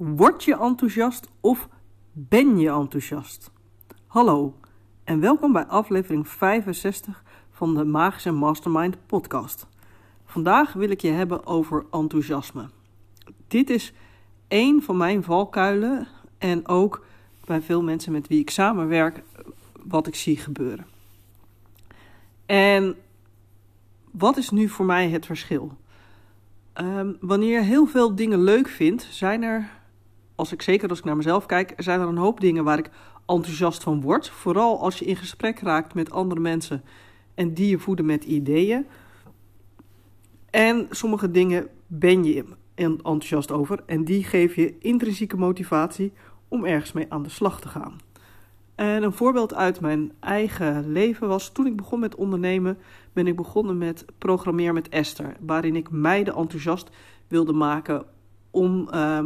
Word je enthousiast of ben je enthousiast? Hallo en welkom bij aflevering 65 van de Magische Mastermind podcast. Vandaag wil ik je hebben over enthousiasme. Dit is één van mijn valkuilen en ook bij veel mensen met wie ik samenwerk wat ik zie gebeuren. En wat is nu voor mij het verschil? Um, wanneer je heel veel dingen leuk vindt, zijn er als ik zeker als ik naar mezelf kijk, zijn er een hoop dingen waar ik enthousiast van word. Vooral als je in gesprek raakt met andere mensen en die je voeden met ideeën. En sommige dingen ben je enthousiast over en die geven je intrinsieke motivatie om ergens mee aan de slag te gaan. En een voorbeeld uit mijn eigen leven was toen ik begon met ondernemen, ben ik begonnen met programmeren met Esther, waarin ik meiden enthousiast wilde maken om uh,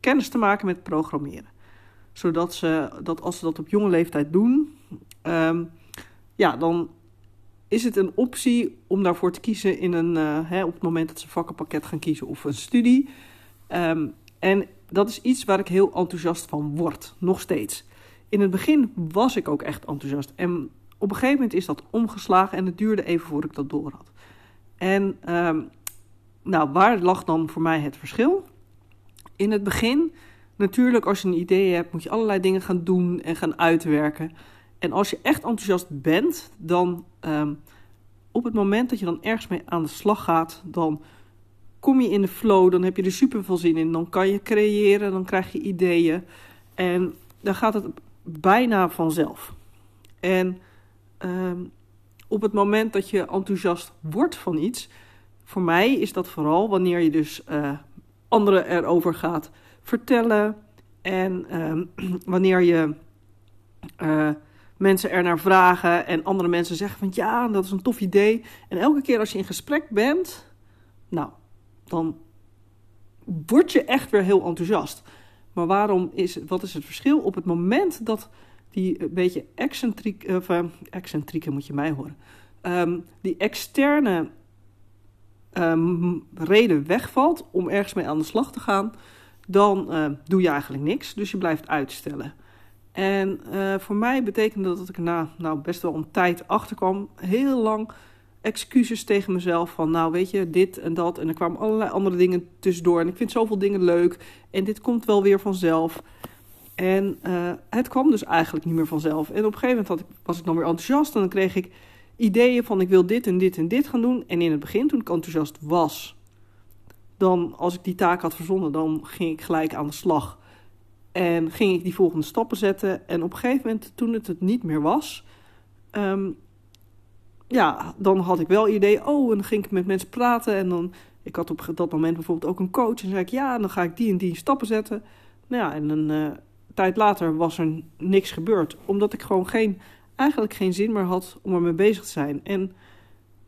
kennis te maken met programmeren. Zodat ze, dat als ze dat op jonge leeftijd doen, um, ja, dan is het een optie om daarvoor te kiezen in een, uh, hè, op het moment dat ze vakkenpakket gaan kiezen of een studie. Um, en dat is iets waar ik heel enthousiast van word, nog steeds. In het begin was ik ook echt enthousiast. En op een gegeven moment is dat omgeslagen en het duurde even voordat ik dat door had. En um, nou, waar lag dan voor mij het verschil? In het begin, natuurlijk, als je een idee hebt, moet je allerlei dingen gaan doen en gaan uitwerken. En als je echt enthousiast bent, dan um, op het moment dat je dan ergens mee aan de slag gaat, dan kom je in de flow, dan heb je er super veel zin in. Dan kan je creëren, dan krijg je ideeën. En dan gaat het bijna vanzelf. En um, op het moment dat je enthousiast wordt van iets, voor mij is dat vooral wanneer je dus uh, anderen erover gaat vertellen. En uh, wanneer je uh, mensen er naar vragen en andere mensen zeggen van ja, dat is een tof idee. En elke keer als je in gesprek bent, nou, dan word je echt weer heel enthousiast. Maar waarom is, wat is het verschil? Op het moment dat die een beetje excentriek, of, uh, excentrieke moet je mij horen, um, die externe um, reden wegvalt om ergens mee aan de slag te gaan, dan uh, doe je eigenlijk niks. Dus je blijft uitstellen. En uh, voor mij betekende dat dat ik na nou, best wel een tijd achterkwam, heel lang excuses tegen mezelf van, nou weet je, dit en dat. En er kwamen allerlei andere dingen tussendoor. En ik vind zoveel dingen leuk. En dit komt wel weer vanzelf. En uh, het kwam dus eigenlijk niet meer vanzelf. En op een gegeven moment ik, was ik dan weer enthousiast. En dan kreeg ik ideeën van ik wil dit en dit en dit gaan doen. En in het begin, toen ik enthousiast was, dan als ik die taak had verzonnen, dan ging ik gelijk aan de slag. En ging ik die volgende stappen zetten. En op een gegeven moment, toen het het niet meer was, um, ja, dan had ik wel idee. Oh, en dan ging ik met mensen praten. En dan, ik had op dat moment bijvoorbeeld ook een coach. En zei ik, ja, dan ga ik die en die stappen zetten. Nou ja, en een uh, tijd later was er niks gebeurd. Omdat ik gewoon geen eigenlijk geen zin meer had om ermee bezig te zijn. En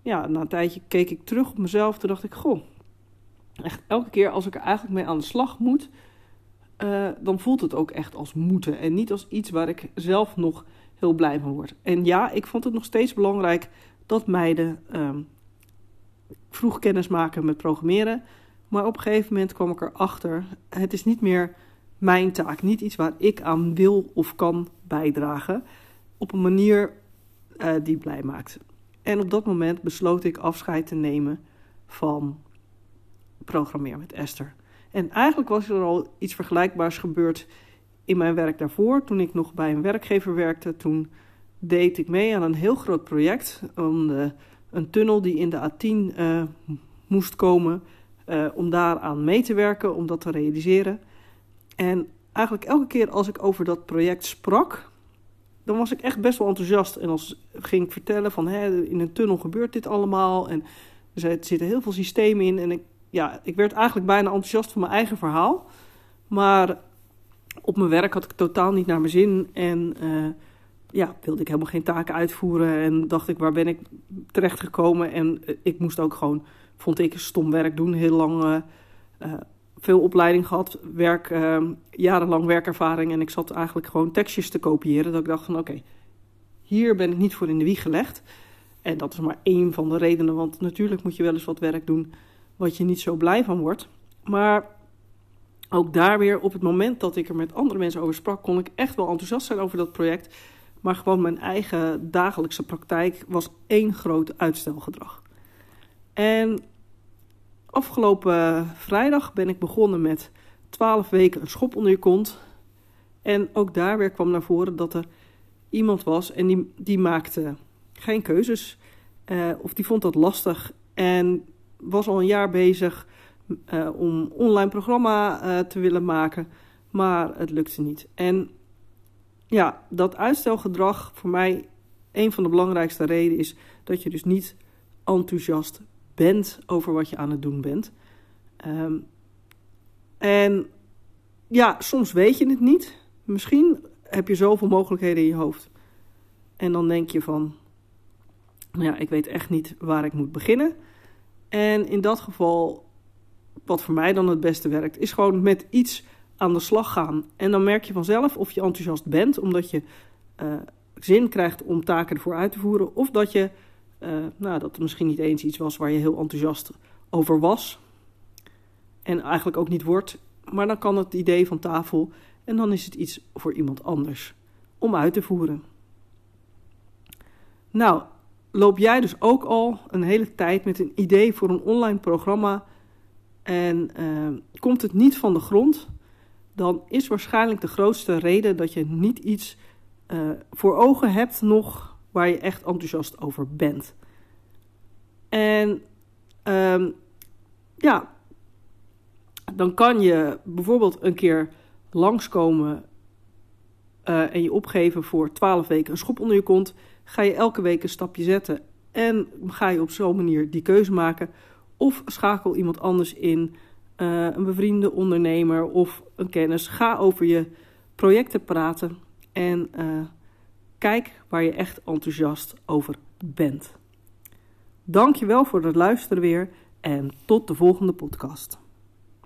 ja, na een tijdje keek ik terug op mezelf. Toen dacht ik, goh, echt elke keer als ik er eigenlijk mee aan de slag moet, uh, dan voelt het ook echt als moeten. En niet als iets waar ik zelf nog heel blij van word. En ja, ik vond het nog steeds belangrijk dat meiden uh, vroeg kennis maken met programmeren. Maar op een gegeven moment kwam ik erachter, het is niet meer mijn taak. Niet iets waar ik aan wil of kan bijdragen op een manier uh, die blij maakt. En op dat moment besloot ik afscheid te nemen van programmeer met Esther. En eigenlijk was er al iets vergelijkbaars gebeurd in mijn werk daarvoor. Toen ik nog bij een werkgever werkte, toen deed ik mee aan een heel groot project. Om een tunnel die in de A10 uh, moest komen, uh, om daaraan mee te werken, om dat te realiseren. En eigenlijk elke keer als ik over dat project sprak, dan was ik echt best wel enthousiast. En als ging ik vertellen van hè, in een tunnel gebeurt dit allemaal. En er zitten heel veel systemen in. En ik, ja, ik werd eigenlijk bijna enthousiast van mijn eigen verhaal. Maar op mijn werk had ik totaal niet naar mijn zin. En uh, ja, wilde ik helemaal geen taken uitvoeren. En dacht ik, waar ben ik terecht gekomen? En uh, ik moest ook gewoon, vond ik, stom werk doen. Heel lang uh, veel opleiding gehad, werk, uh, jarenlang werkervaring. En ik zat eigenlijk gewoon tekstjes te kopiëren. Dat ik dacht van oké, hier ben ik niet voor in de wieg gelegd. En dat is maar één van de redenen. Want natuurlijk moet je wel eens wat werk doen wat je niet zo blij van wordt. Maar ook daar weer, op het moment dat ik er met andere mensen over sprak, kon ik echt wel enthousiast zijn over dat project. Maar gewoon mijn eigen dagelijkse praktijk was één groot uitstelgedrag. En afgelopen vrijdag ben ik begonnen met 12 weken een schop onder je kont. En ook daar weer kwam naar voren dat er iemand was en die, die maakte geen keuzes. Uh, of die vond dat lastig en was al een jaar bezig uh, om online programma uh, te willen maken, maar het lukte niet. En ja, dat uitstelgedrag voor mij een van de belangrijkste redenen is dat je dus niet enthousiast bent over wat je aan het doen bent. Um, en ja, soms weet je het niet. Misschien heb je zoveel mogelijkheden in je hoofd. En dan denk je van, nou ja, ik weet echt niet waar ik moet beginnen. En in dat geval, wat voor mij dan het beste werkt, is gewoon met iets aan de slag gaan. En dan merk je vanzelf of je enthousiast bent, omdat je uh, zin krijgt om taken ervoor uit te voeren. Of dat, je, nou, dat het misschien niet eens iets was waar je heel enthousiast over was. En eigenlijk ook niet wordt. Maar dan kan het idee van tafel en dan is het iets voor iemand anders om uit te voeren. Nou, loop jij dus ook al een hele tijd met een idee voor een online programma en uh, komt het niet van de grond, dan is waarschijnlijk de grootste reden dat je niet iets uh, voor ogen hebt nog waar je echt enthousiast over bent. En uh, ja, dan kan je bijvoorbeeld een keer langskomen uh, en je opgeven voor 12 weken een schop onder je kont. Ga je elke week een stapje zetten en ga je op zo'n manier die keuze maken. Of schakel iemand anders in, uh, een bevriende ondernemer of een kennis. Ga over je projecten praten en uh, kijk waar je echt enthousiast over bent. Dankjewel voor het luisteren weer en tot de volgende podcast.